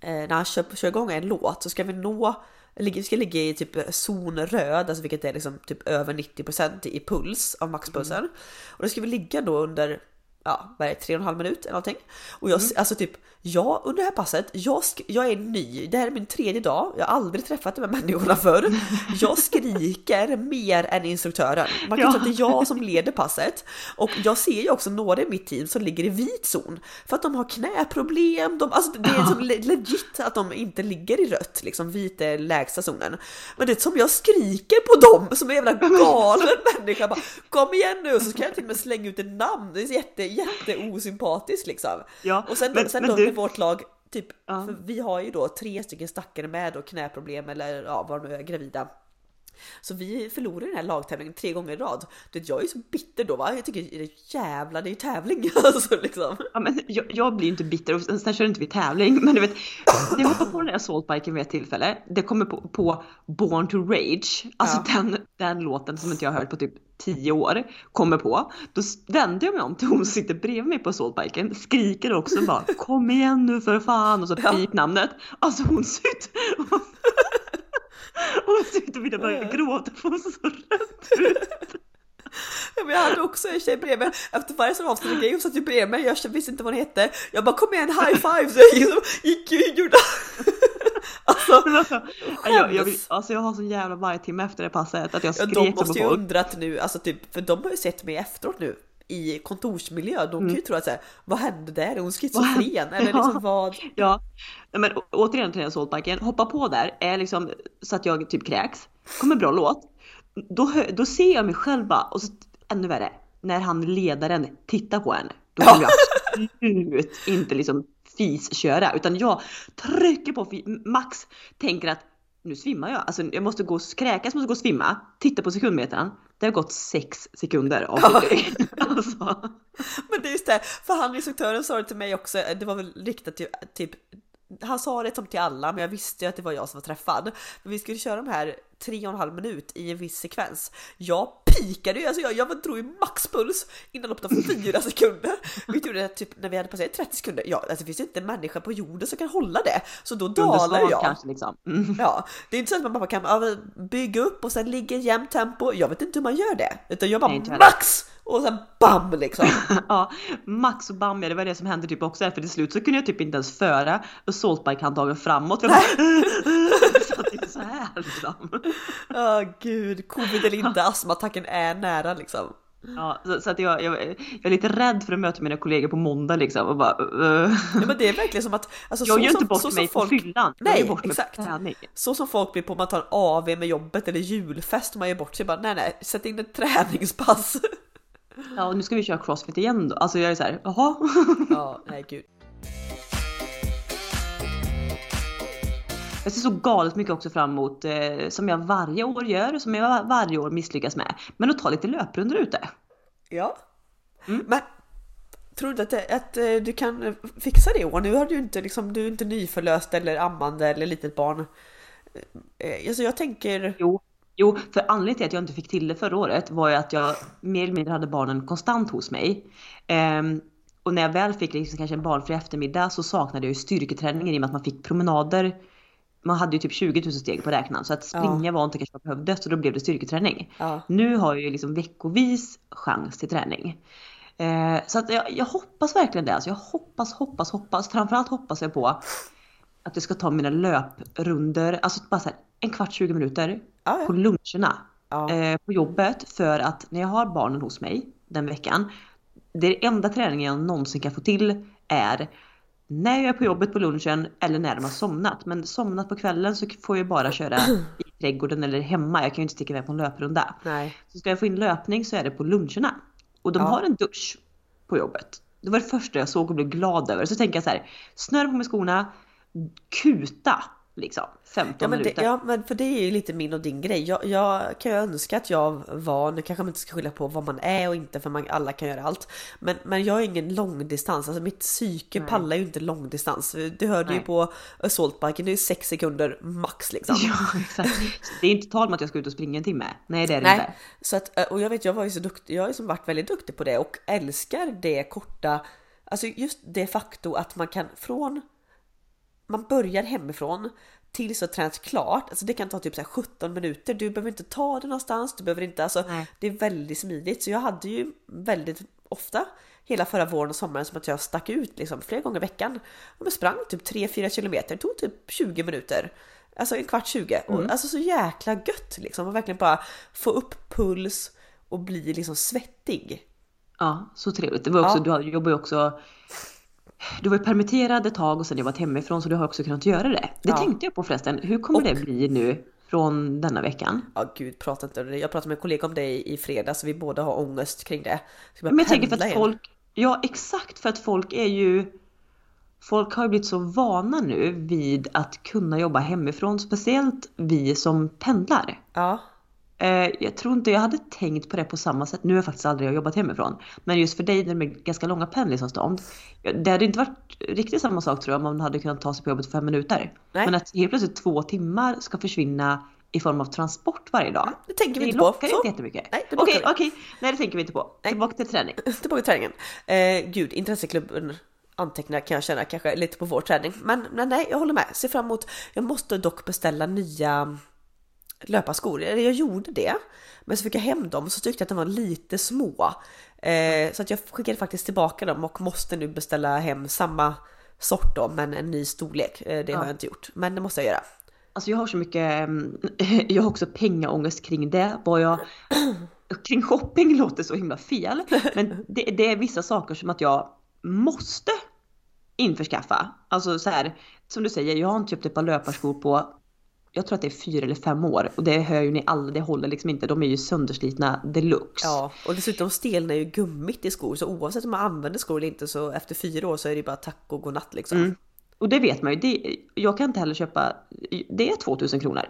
när han kör, kör igång en låt så ska vi nå, vi ska ligga i typ zon röd, alltså vilket är liksom typ över 90% i puls av maxpulsen. Och då ska vi ligga då under, ja vad är det, tre och en halv minut eller någonting. Och jag, alltså typ, jag under det här passet, jag, jag är ny, det här är min tredje dag, jag har aldrig träffat de här människorna förr. Jag skriker mer än instruktören. Man kan Ja. tro att det är jag som leder passet. Och jag ser ju också några i mitt team som ligger i vit zon. För att de har knäproblem, de, alltså det är som le- legit att de inte ligger i rött, liksom vit är lägsta zonen. Men det är som jag skriker på dem som en jävla galen människa. Bara, Kom igen nu! Och så kan jag till och med slänga ut ett namn, det är jätte, jätte osympatiskt liksom. Ja, och sen, men- sen men då du- vårt lag typ, Ja. för vi har ju då tre stycken stackare med då knäproblem eller ja, vad de nu är, gravida. Så vi förlorade den här lagtävlingen tre gånger i rad. Du vet, jag är ju så bitter då va? Jag tycker det är jävla, det är ju tävling alltså liksom. Ja, men jag, jag blir inte bitter och sen kör inte vi tävling. Men du vet, jag hoppade på den här assaultbiken vid ett tillfälle. Det kommer på, på Born to Rage. Alltså Ja. den, den låten som inte jag har hört på typ 10 år. Kommer på. Då vände jag mig om till hon sitter bredvid mig på assaultbiken. Skriker också bara kom igen nu för fan och så pip namnet. Alltså hon ser ut att vilja börja gråta för hon så rädd ut. Ja, men jag hade också en tjej bredvid mig. Efter varje sån grej, hon satt ju bredvid mig. Jag visste inte vad hon hette. Jag bara kom igen, high five! Så jag liksom gick ju och gjorde... Alltså, alltså, jag, jag, vill, alltså jag har sån jävla vargtimme efter det passet att jag ja, skrek de så på måste ju undrat nu, alltså typ, för de har ju sett mig efteråt nu i kontorsmiljö. De kan ju tro att säga, vad hände där? Är hon schizofren? Eller liksom Ja. vad? Ja, men återigen till den här assaultbiken. Hoppa på där, är liksom så att jag typ kräks. Kommer bra låt. Då, då ser jag mig själv bara, och så ännu värre, när han ledaren tittar på henne. Då kommer jag absolut inte liksom fisköra utan jag trycker på max, tänker att nu svimmar jag. Alltså jag måste gå och kräkas, måste gå och svimma. Titta på sekundmetern. Det har gått sex sekunder av alltså. Men det är just det, för han instruktören sa det till mig också, det var väl riktat till typ han sa det som till alla, men jag visste ju att det var jag som var träffad. Men vi skulle köra de här tre och en halv minut i en viss sekvens. Jag pikade ju, alltså jag, jag drog ju maxpuls innan loppet av fyra sekunder. Vi gjorde det typ när vi hade passerat 30 sekunder. Ja, alltså det finns ju inte en människa på jorden som kan hålla det. Så då dalar jag. kanske liksom. Mm. Ja, det är inte så att man bara kan ja, bygga upp och sen ligga i jämnt tempo. Jag vet inte hur man gör det, utan jag bara Nej, max och sen bam liksom. Ja, Max och Bambi, det var det som hände typ också. För till slut så kunde jag typ inte ens föra assaultbike-handtagen framåt. Att det är så här liksom. Ja gud, covid eller inte, astmaattacken är nära liksom. Ja, så, så att jag, jag, jag är lite rädd för att möta mina kollegor på måndag liksom och bara uh, Ja, men det är verkligen som att... Alltså, Jag så gör som, inte bort så mig folk, på fyllan. Nej, exakt. Så som folk blir på om man tar en AV med jobbet eller julfest, man gör bort sig bara nej nej, sätt in ett träningspass. Ja, och nu ska vi köra crossfit igen då. Alltså jag är så här, jaha. Ja, nej gud. Jag ser så galet mycket också fram emot, eh, som jag varje år gör, som jag varje år misslyckas med. Men att ta lite löprundor ute. Ja. Mm. Men tror du att, det, att eh, du kan fixa det i år? Nu har du inte liksom, du är inte nyförlöst eller ammande eller litet barn. Eh, Alltså jag tänker, Jo, jo, för anledningen till att jag inte fick till det förra året var ju att jag mer eller mindre hade barnen konstant hos mig. Ehm, och när jag väl fick liksom kanske en barnfri eftermiddag så saknade jag ju styrketräningen i och med att man fick promenader. Man hade ju typ 20 000 steg på räknaren så att springa var inte kanske vad jag behövde så då blev det styrketräning. ja. Nu har jag ju liksom veckovis chans till träning. Eh, så att jag, jag hoppas verkligen det. Alltså jag hoppas, hoppas, hoppas. Framförallt hoppas jag på att jag ska ta mina löprunder, alltså bara så här, en kvart, 20 minuter Ja, på ja. luncherna Ja. eh, på jobbet för att när jag har barnen hos mig den veckan, det enda träningen jag någonsin kan få till är när jag är på jobbet på lunchen eller när de har somnat. Men somnat på kvällen så får jag bara köra i trädgården eller hemma. Jag kan ju inte sticka iväg på en löprunda. Nej. Så ska jag få in löpning så är det på luncherna. Och de Ja. har en dusch på jobbet. Det var det första jag såg och blev glad över. Så tänker jag så här, snöra på mig skorna, kuta liksom 15 Ja men, det, minuter. ja men för det är ju lite min och din grej. Jag, jag kan ju önska att jag var, nu kanske man inte ska skylla på vad man är och inte för man, alla kan göra allt. Men, men jag är ingen långdistans, alltså mitt psyke Nej. pallar ju inte långdistans. Du hörde ju Nej. på assaultbiken, det är ju 6 sekunder max liksom. Ja, exakt. Det är inte tal om att jag ska ut och springa en timme. Nej, det är det Nej, inte. så att, eh, och jag vet jag var ju så duktig, jag har ju som varit väldigt duktig på det och älskar det korta, alltså just det faktum att man kan från, man börjar hemifrån tills att tränat klart, alltså det kan ta typ så här 17 minuter, du behöver inte ta det någonstans, du behöver inte, alltså Nej. det är väldigt smidigt. Så jag hade ju väldigt ofta hela förra våren och sommaren som att jag stack ut liksom flera gånger i veckan. Och jag sprang typ 3-4 kilometer, det tog typ 20 minuter. Alltså en kvart 20. Och, alltså så jäkla gött liksom. Och verkligen bara få upp puls och bli liksom svettig. Ja, så trevligt. Det var också, Ja. Du jobbar ju också du var ju permitterad ett tag och sen jobbat hemifrån så du har också kunnat göra det. Det Ja. tänkte jag på förresten. Hur kommer Och- det bli nu från denna veckan? Ja gud, prata inte om det. Jag pratade med en kollega om det i, i fredags och vi båda har ångest kring det. Men jag tänker för att igen? folk, ja exakt för att folk är ju folk har ju blivit så vana nu vid att kunna jobba hemifrån, speciellt vi som pendlar. Ja. Eh, jag tror inte jag hade tänkt på det på samma sätt. Nu har jag faktiskt aldrig jobbat hemifrån. Men just för dig när det är ganska långa pendlingsavstånd. Det hade inte varit riktigt samma sak tror jag om man hade kunnat ta sig på jobbet på fem minuter. Nej. Men att helt plötsligt två timmar ska försvinna i form av transport varje dag. Det tänker vi Det inte på. lockar Så. inte jättemycket. Nej, det Okej, lockar okej. Nej det tänker vi inte på. Tillbaka till träning. Tillbaka till träningen. Eh, gud, intresseklubben antecknar kan jag känna kanske lite på vår träning. Men, men nej, jag håller med. Ser fram emot. Jag måste dock beställa nya löparskor. Eller Jag gjorde det. Men så fick jag hem dem så tyckte jag att de var lite små. Eh, så att jag skickade faktiskt tillbaka dem och måste nu beställa hem samma sort då, men en ny storlek. Eh, det har jag inte gjort, men det måste jag göra. Alltså jag har så mycket, mm, jag har också pengaångest kring det. Vad jag, kring shopping låter så himla fel. Men det, det är vissa saker som att jag måste införskaffa. Alltså så här, som du säger, jag har inte köpt ett par löparskor på, jag tror att det är fyra eller fem år. Och det hör ju ni alla, det håller liksom inte. De är ju sönderslitna deluxe. Ja, och dessutom stelnar ju gummit i skor, så oavsett om man använder skor eller inte så efter fyra år så är det ju bara tack och godnatt liksom. Mm. Och det vet man ju. Det, jag kan inte heller köpa, det är 2000 kronor.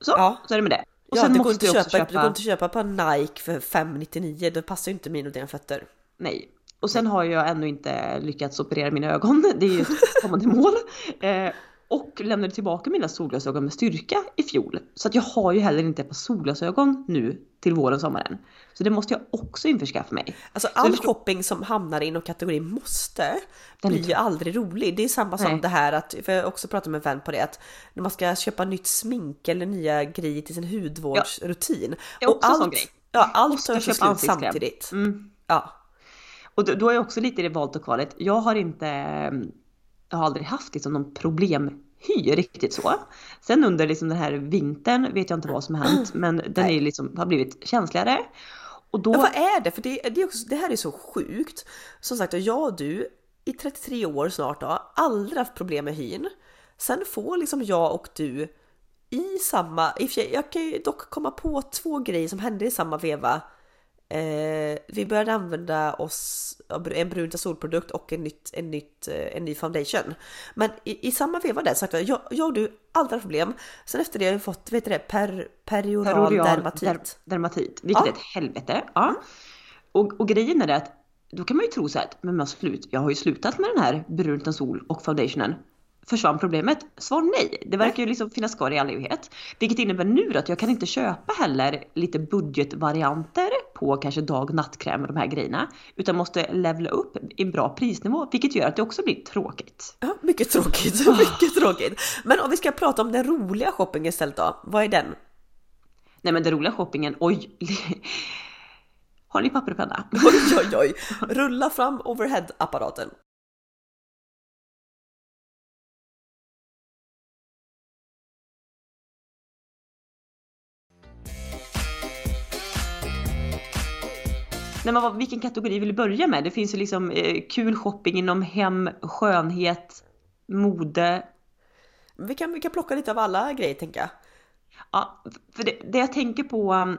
Så, Ja. så är det med det. Och Ja, sen det går, måste inte också köpa, det går inte att köpa på Nike för 599, det passar ju inte mina och dina fötter. Nej. Och sen har jag ännu inte lyckats operera mina ögon. Det är ju ett kommande mål. Eh, och lämnade tillbaka mina solglasögon med styrka i fjol. Så att jag har ju heller inte ett par solglasögon nu till våren och sommaren. Så det måste jag också införskaffa mig. Alltså all förstår- shopping som hamnar inom kategorin måste blir ju aldrig rolig. Det är samma som Nej. det här att, för jag har också pratat med en vän på det, att när man ska köpa nytt smink eller nya grejer till sin hudvårdsrutin. En sån grej. Ja, allt tar slut samtidigt. Mm. Ja. Och då, då är jag också lite i det valet och kvalet. Jag har inte, mm, jag har aldrig haft liksom någon problemhy riktigt så. Sen under liksom den här vintern vet jag inte vad som har hänt men den är liksom, har blivit känsligare. Och då, Ja, vad är det? För det, det, är också, det här är så sjukt. Som sagt, jag och du i 33 år snart då, aldrig haft problem med hyn. Sen får liksom jag och du i samma, jag kan ju dock komma på två grejer som hände i samma veva. Eh, vi började använda oss av en brun solprodukt och en, nytt, en, nytt, eh, en ny foundation. Men i, i samma veva där sagt jag, jag och du aldrig problem. Sen efter det har vi fått, vet du det, per, perioral, Perorial dermatit. der- dermatit, vilket Ja. är ett helvete. Ja. Och, och grejen är det att då kan man ju tro så här att men jag, slut, jag har ju slutat med den här brun sol och foundationen. Försvann problemet? Svar nej. Det verkar ju liksom finnas kvar i all evighet. Vilket innebär nu att jag kan inte köpa heller lite budgetvarianter på kanske dag och nattkräm och de här grejerna. Utan måste levla upp i en bra prisnivå. Vilket gör att det också blir tråkigt. Ja, mycket tråkigt, mycket tråkigt. Men om vi ska prata om den roliga shoppingen istället då, vad är den? Nej men den roliga shoppingen, oj! Har ni papper och penna? Oj, oj, oj! Rulla fram overhead-apparaten. Nej, men vad, vilken kategori vill du börja med? Det finns ju liksom eh, kul shopping inom hem, skönhet, mode. Vi kan, vi kan plocka lite av alla grejer tänker jag. Ja, för det, det jag tänker på,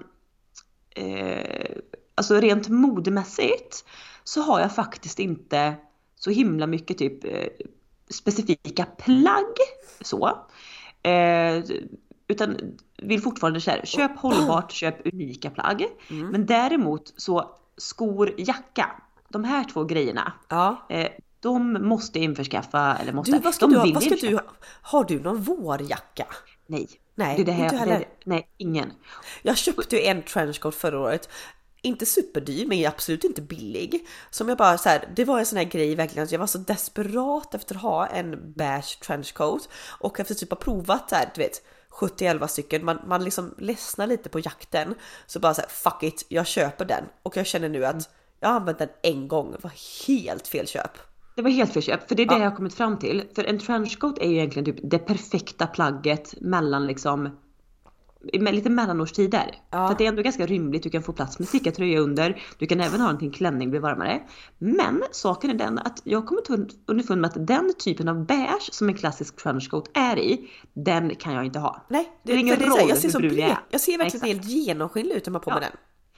eh, alltså rent modemässigt så har jag faktiskt inte så himla mycket typ eh, specifika plagg så. Eh, utan vill fortfarande så här, köp hållbart, köp unika plagg. Men däremot så skor, jacka, de här två grejerna, Ja. eh, de måste jag införskaffa, eller måste, Du, vad ska de du, vill vad ska du? Har du någon vårjacka? Nej. Nej, det är det här, inte det, heller. är- nej, ingen. Jag köpte ju en trenchcoat förra året. Inte superdyr men absolut inte billig. Som jag bara så här, det var en sån här grej verkligen jag var så desperat efter att ha en beige trenchcoat. Och efter typ ha provat så här, du vet 70-11 stycken, man, man liksom ledsnar lite på jakten. Så bara så här, fuck it, jag köper den. Och jag känner nu att jag har använt den en gång, det var helt fel köp. Det var helt fel köp, för det är det jag har kommit fram till. För en trenchcoat är ju egentligen typ det perfekta plagget mellan liksom lite mellanårstider. Ja. För det är ändå ganska rymligt, du kan få plats med stickad tröja under, du kan även ha en till klänning blir varmare. Men saken är den att jag har kommit underfund med att den typen av beige som en klassisk trenchcoat är i, den kan jag inte ha. Nej, Det är ingen för så här, roll jag ser hur brun jag är. jag ser verkligen helt genomskinlig ut när man har på mig Ja. den.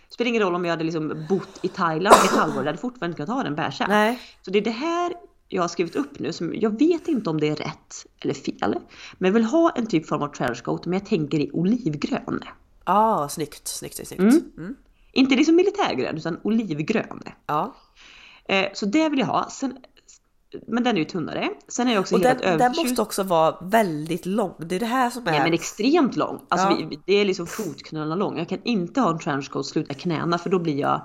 Spelar ingen roll om jag hade liksom bott i Thailand ett halvår, jag hade fortfarande inte kunnat ha den beigea. Nej. Så det är det här jag har skrivit upp nu, som jag vet inte om det är rätt eller fel. Men jag vill ha en typ form av trenchcoat, men jag tänker i olivgrön. Ja, ah, snyggt, snyggt, snyggt. Mm. Mm. Inte liksom militärgrön, utan olivgrön. Ja. Eh, så det vill jag ha. Sen, men den är ju tunnare. Sen är jag också och helt den, den måste också vara väldigt lång. Det är det här som är... Ja men extremt lång. Alltså Ja. vi, det är liksom fotknölarna lång. Jag kan inte ha en trenchcoat sluta knäna för då blir jag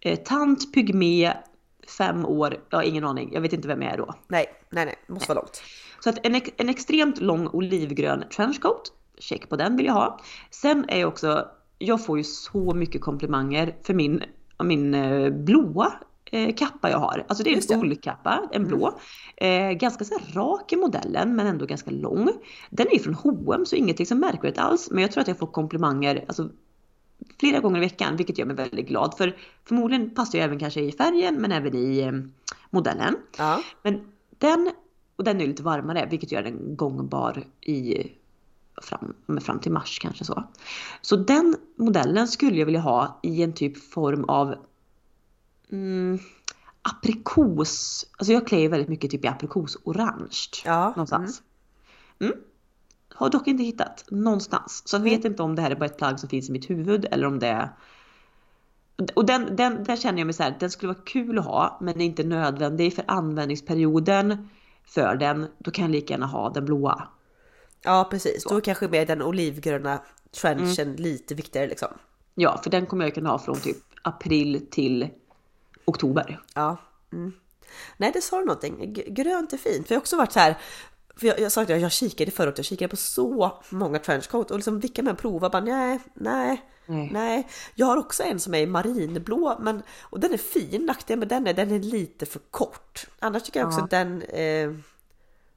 eh, tant, pygmé, fem år, jag har ingen aning. Jag vet inte vem jag är då. Nej, nej, nej, måste vara långt. Så att en, en extremt lång olivgrön trenchcoat, check på den vill jag ha. Sen är jag också, jag får ju så mycket komplimanger för min, min eh, blåa eh, kappa jag har. Alltså det är en ullkappa, en blå. Eh, ganska så rak i modellen men ändå ganska lång. Den är ju från H&M så inget liksom märkvärdigt alls. Men jag tror att jag får komplimanger alltså, flera gånger i veckan vilket gör mig väldigt glad. För förmodligen passar jag även kanske i färgen men även i eh, modellen. Ja. Men den, och den är lite varmare vilket gör den gångbar i fram, fram till mars kanske så. Så den modellen skulle jag vilja ha i en typ form av mm, aprikos. Alltså jag klär ju väldigt mycket typ i aprikosorange. Ja, Någonstans. Mm. Har dock inte hittat någonstans. Så jag vet inte om det här är bara ett plagg som finns i mitt huvud eller om det är och den, den, där känner jag mig så här, den skulle vara kul att ha men är inte nödvändig för användningsperioden för den. Då kan jag lika gärna ha den blåa. Ja, precis. Då är kanske med den olivgröna trenchen lite viktigare liksom. Ja, för den kommer jag kunna ha från typ april till oktober. Ja. Mm. Nej, det sa du någonting. Grönt är fint. För jag har också varit så här. För jag, jag sa att jag, jag kikade förut, jag kikade på så många trenchcoat och liksom vilka man prova bara nej, nej, Nej. nej. Jag har också en som är marinblå men, och den är fin, nackdelen med den är den är lite för kort. Annars tycker jag också Ja. att den eh,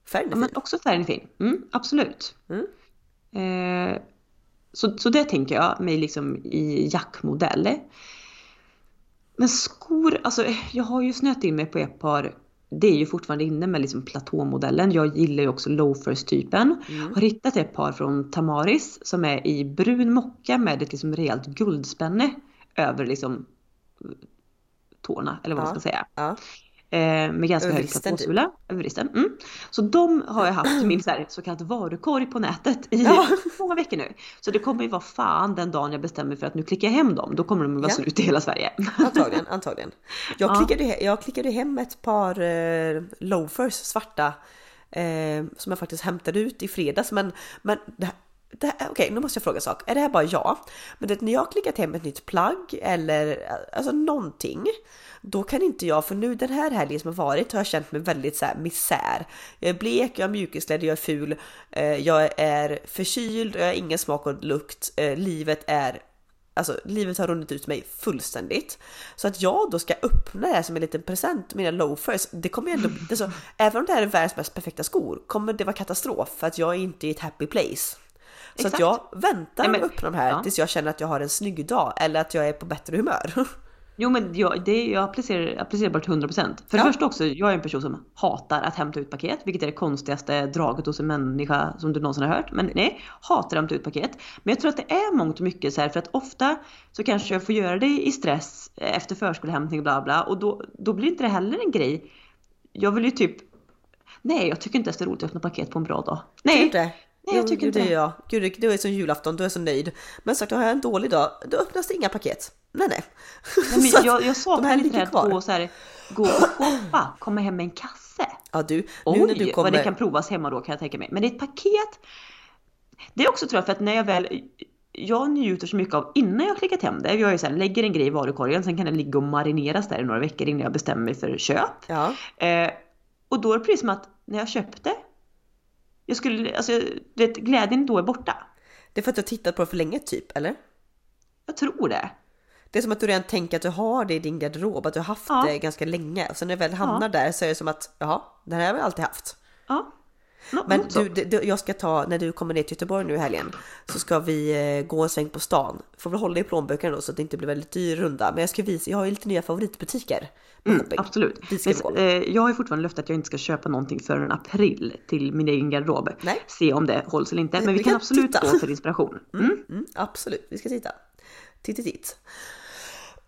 färgen är Ja, fin. men också färgen är fin. Mm, absolut. Mm. Eh, så, så det tänker jag mig liksom i jackmodell. Men skor, alltså jag har ju snöat in mig på ett par det är ju fortfarande inne med liksom platåmodellen. Jag gillar ju också loafers-typen. Har hittat ett par från Tamaris som är i brun mocka med ett liksom rejält guldspänne över liksom tårna eller vad man Ja. ska säga. Ja. Eh, med ganska hög vristen, platåsula. Över vristen. Mm. Så de har jag haft min så, här, så kallad varukorg på nätet i Ja. många veckor nu. Så det kommer ju vara fan den dagen jag bestämmer för att nu klickar jag hem dem. Då kommer de att vara Ja. slut i hela Sverige. Antagligen, antagligen. Jag, Ja. klickade, jag klickade hem ett par eh, loafers, svarta, eh, som jag faktiskt hämtade ut i fredags. Men, men det, Okej, okay, okej, nu måste jag fråga en sak. Är det här bara jag? Men det, när jag har klickat hem ett nytt plagg eller alltså någonting, då kan inte jag, för nu den här helgen som har varit har jag känt mig väldigt så här misär. Jag är blek, jag har mjukisklädd, jag är ful, eh, jag är förkyld, jag har ingen smak och lukt, eh, livet är Alltså livet har runnit ut mig fullständigt. Så att jag då ska öppna det här som en liten present, mina loafers, det kommer ju ändå, alltså, även om det här är världens mest perfekta skor, kommer det vara katastrof för att jag är inte i ett happy place. Så att jag väntar Nej, men- öppna de här ja. tills jag känner att jag har en snygg dag eller att jag är på bättre humör. Jo men jag, det är, jag applicerar, bara till 100%. För Ja. det första också, jag är en person som hatar att hämta ut paket, vilket är det konstigaste draget hos en människa som du någonsin har hört. Men nej, hatar att hämta ut paket. Men jag tror att det är mångt och mycket så här för att ofta så kanske jag får göra det i stress eh, efter förskolehämtning bla bla och då, då blir inte det heller en grej. Jag vill ju typ Nej, jag tycker inte ens det är roligt att öppna paket på en bra dag. Nej? Nej, jag tycker inte det. jag. Gud, du är som julafton, du är så nöjd. Men sagt, har jag en dålig dag, då öppnas det inga paket. Nej, nej. Nej, men jag, jag saknar lite det att gå, så här, gå och shoppa, komma hem med en kasse. Ja du, nu Oj, när du kommer... vad det kan provas hemma då kan jag tänka mig. Men det är ett paket. Det är också tror jag för att när jag väl jag njuter så mycket av innan jag klickat hem det. Jag är så här, lägger en grej i varukorgen, sen kan den ligga och marineras där i några veckor innan jag bestämmer mig för köp. Ja, Eh, och då är det precis som att när jag köpte, jag skulle, alltså, det, glädjen då är borta. det är för att du har tittat på det för länge typ, eller? Jag tror det. Det är som att du redan tänker att du har det i din garderob, att du har haft Ja. det ganska länge. Och sen när det väl hamnar där så är det som att, jaha, den här har jag alltid haft. Ja. Nå- Men du, du, jag ska ta, när du kommer ner till Göteborg nu i helgen, så ska vi eh, gå en sväng på stan. Får väl hålla i plånböckerna då så att det inte blir väldigt dyr runda. Men jag ska visa, jag har ju lite nya favoritbutiker. Mm, absolut. Men, eh, jag har fortfarande löfte att jag inte ska köpa någonting förrän april till min egen garderob. Nej. Se om det hålls eller inte. Men vi, Vi kan, kan absolut titta. gå för inspiration. Mm. Mm, absolut, vi ska titta. Titt, titt.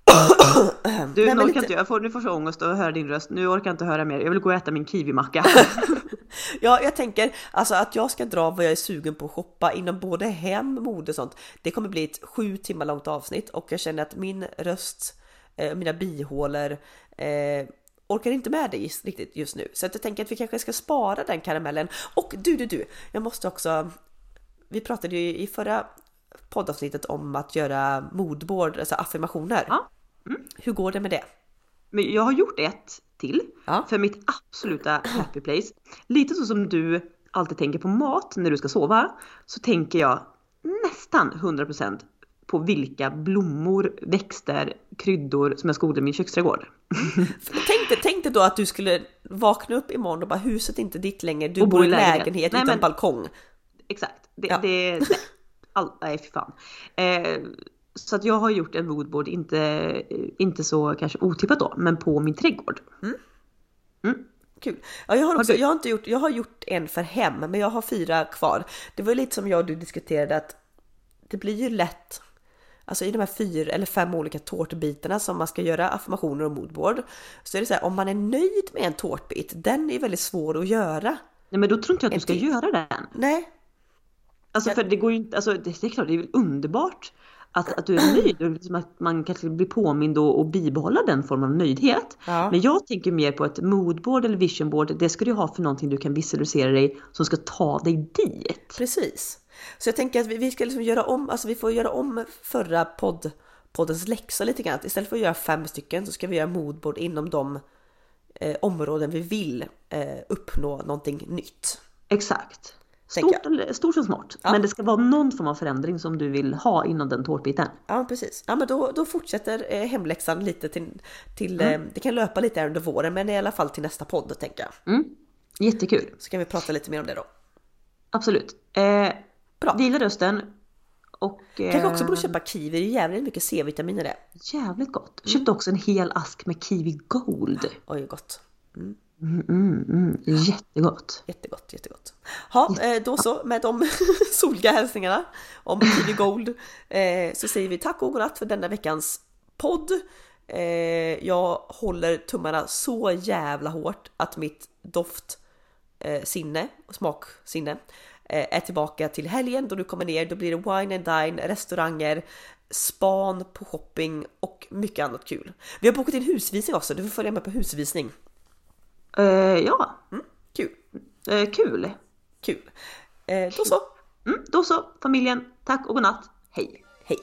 Du, Nej, nu orkar inte jag. får, nu får jag ångest att höra din röst. Nu orkar jag inte höra mer. Jag vill gå och äta min kiwimacka. Ja, jag tänker alltså att jag ska dra vad jag är sugen på att shoppa inom både hem, mode och sånt. Det kommer bli ett sju timmar långt avsnitt och jag känner att min röst, eh, mina bihålor eh, orkar inte med det just, riktigt just nu. Så att jag tänker att vi kanske ska spara den karamellen. Och du, du, du, jag måste också. Vi pratade ju i förra poddavsnittet om att göra moodboard, alltså affirmationer. Ja. Hur går det med det? Men jag har gjort ett till Ja. för mitt absoluta happy place. Lite så som du alltid tänker på mat när du ska sova så tänker jag nästan 100% på vilka blommor, växter, kryddor som jag ska odla i min köksträdgård. Tänk dig, tänk dig då att du skulle vakna upp imorgon och bara huset är inte ditt längre, du Och bor i en lägenhet, lägenhet. utan Nej, men- balkong. Exakt. Det, Ja. det, nej. All, nej fy fan. Eh, så att jag har gjort en moodboard, inte, inte så kanske otippat då, men på min trädgård. Kul. Ja, jag, har också, jag, har inte gjort, jag har gjort en för hem, men jag har fyra kvar. Det var lite som jag och du diskuterade att det blir ju lätt, alltså i de här fyra eller fem olika tårtbitarna som man ska göra affirmationer och moodboard, så är det så här, om man är nöjd med en tårtbit, den är väldigt svår att göra. Nej men då tror inte jag att du ska göra den. Nej, Alltså för det går ju inte, alltså det, det är klart det är väl underbart att, att du är nöjd och liksom att man kanske blir påmind och, och bibehålla den formen av nöjdhet. Ja. Men jag tänker mer på ett moodboard eller visionboard, det ska du ha för någonting du kan visualisera dig som ska ta dig dit. Precis. Så jag tänker att vi, vi ska liksom göra om, alltså vi får göra om förra podd, poddens läxa lite grann. Istället för att göra fem stycken så ska vi göra moodboard inom de eh, områden vi vill eh, uppnå någonting nytt. Exakt. Stort, eller, stort som smart. Ja. Men det ska vara någon form av förändring som du vill ha inom den tårtbiten. Ja precis. Ja men då, då fortsätter eh, hemläxan lite till, till eh, det kan löpa lite här under våren men i alla fall till nästa podd tänker jag. Mm. Jättekul. Så kan vi prata lite mer om det då. Absolut. Eh, Bra. Gillar rösten. Och... Kanske också borde köpa kiwi, det är jävligt mycket C-vitamin i det. Jävligt gott. Köpte också en hel ask med kiwi gold. Oj gott. Mm, mm, mm. Jättegott. Jättegott, jättegott. Ja, eh, då så med de soliga hälsningarna om Kiwi Gold eh, så säger vi tack och godnatt för denna veckans podd. Eh, jag håller tummarna så jävla hårt att mitt doft sinne och smaksinne är tillbaka till helgen då du kommer ner. Då blir det wine and dine, restauranger, span på shopping och mycket annat kul. Vi har bokat in husvisning också, du får följa med på husvisning. Eh, ja, Kul, eh, kul. kul. Eh, då så, Mm, då så, familjen. Tack och godnatt. Hej. hej!